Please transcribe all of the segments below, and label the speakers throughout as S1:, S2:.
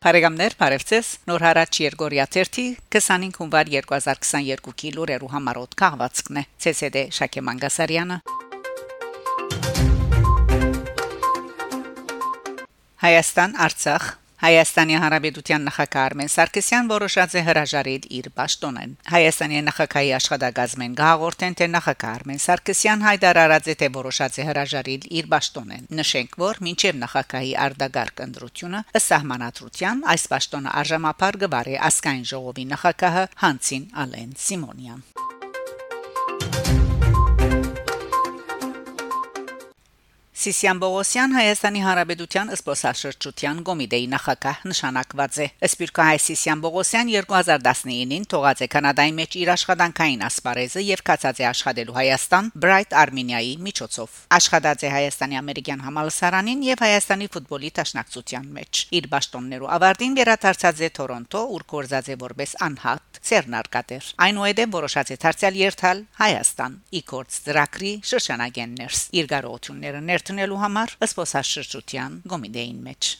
S1: Բարեկամներ, բարևձեզ։ Նոր հարաճ Երգորիա 30 25 հունվար 2022-ի լուրերու համարոտ քաղվածքն է։ ՑՍԴ Շակե Մանգասարյանը։ Հայաստան Արցախ Հայաստանի Հանրապետության նախագահ Արմեն Սարգսյան որոշած է հրաժարել իր պաշտոնեն։ Հայաստանի նախագահի աշխատակազմեն գաղորդեն թե նախագահ Արմեն Սարգսյան հայտարարած է թե որոշած է հրաժարել իր պաշտոնեն։ Նշենք, որ մինչև նախագահի արդագարգ ընտրությունը ըստ սահմանադրության այս պաշտոնը արժանապար գվարի ասկայն ժողովի նախագահը Հանցին Ալեն Սիմոնյան։ Սիսիան Բողոսյան Հայաստանի Հանրապետության Սփոսաշրջության Կոմիտեի նախագահ նշանակված է։ Սպիրկահայ Սիսիան Բողոսյան 2019-ին թողած է Կանադայի մեջ իր աշխատանքային ասպարեզը եւ կացած է աշխատելու Հայաստան Bright Armenia-ի միջոցով։ Աշխատած է Հայաստանի ամերիկյան համալսարանին եւ Հայաստանի ֆուտբոլի տաշնակցության մեջ։ Իր ճշտոններու ավարտին վերադարձած է Թորոնտո, ուր կորզած է որպես անհատ ցերնարկատեր։ Այնուհետև որոշած է դարձյալ երթալ Հայաստան՝ իքորց ծրակրի շրջանագեններս։ Իր գարողությունները ներ տնելու համար ըսպոսաշրջության գոմիդեին մեջ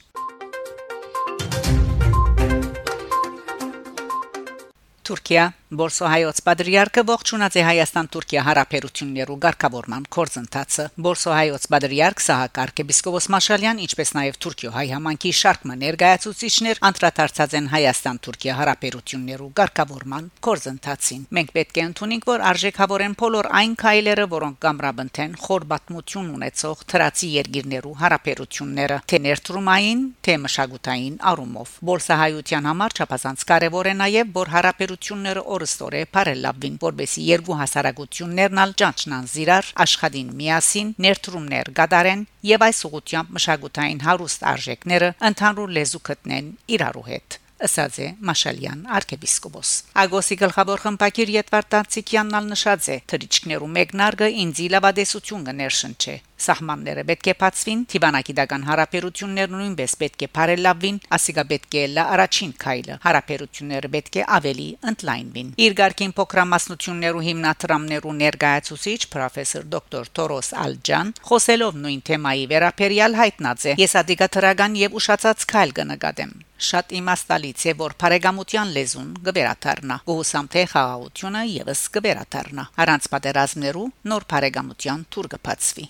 S1: Թուրքիա Բորսոհայոց Պատրիարքը ողջունած է Հայաստան-Թուրքիա հարաբերություններու ղեկավարման կորձընթացը։ Բորսոհայոց Պատրիարք Սահակար Էպիսկոպոս Մաշալյան, ինչպես նաև Թուրքիո-հայ համանքի շարքը ներկայացուցիչներ անդրադարձած են Հայաստան-Թուրքիա հարաբերություններու ղեկավարման կորձընթացին։ Մենք պետք է ընդունենք, որ արժեքավորեն բոլոր այն քայլերը, որոնք կամրաբնթեն խոր պատմություն ունեցող թրացի երկիրներու հարաբերությունները, թե ներդրումային, թե մշակութային առումով։ Բորսահայության համար չափազանց կարևոր է նաև, որ հարաբերությունները օրստորե բարելավին, որբեսի երկու հասարակություններն ալ ճանչնան զիրար աշխատին միասին ներդրումներ գդարեն եւ այս ուղությամբ մշակութային հարուստ արժեքները ընդհանուր լեզու գտնեն իրարու հետ ասաց է Մաշալյան arczepiskopos Ագոսի գլխավոր խմբակիր Ետվարտանցիկյանն ալ նշած է. Թրիչքներու մեկնարկը ինձի լավադեսություն կներշնչե. Սահմանները պետք է բացվին Տիվանագիտական հարաբերություններն նույնպես պետք է բարելավվին ասիգա պետք է լա առաջին քայլը հարաբերությունները պետք է ավելի ընդլայնվին իր ղարքին փոքրամասնություններու հիմնադրամներու ներկայացուցիչ պրոֆեսոր դոկտոր Թորոս Ալջան խոսելով նույն թեմայի վերաբերյալ հայտնած է. Ես ադիգա թրագան եւ ուշացած քայլ կնկատեմ շատ իմաստալից է որ բարեկամության լեզուն գվերաթարնա գուսամ թե խաղաղությունը եւս գվերաթարնա առանց պատերազմներու նոր բարեկամության թուր կբացվի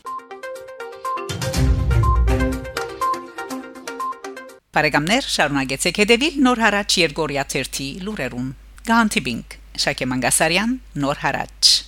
S1: Բարեկամներ շարունակեցեք հետևել նոր հարաճ Երգորիա 1-ի լուրերուն Գանտիբինգ Շակե Մանգասարյան նոր հարաճ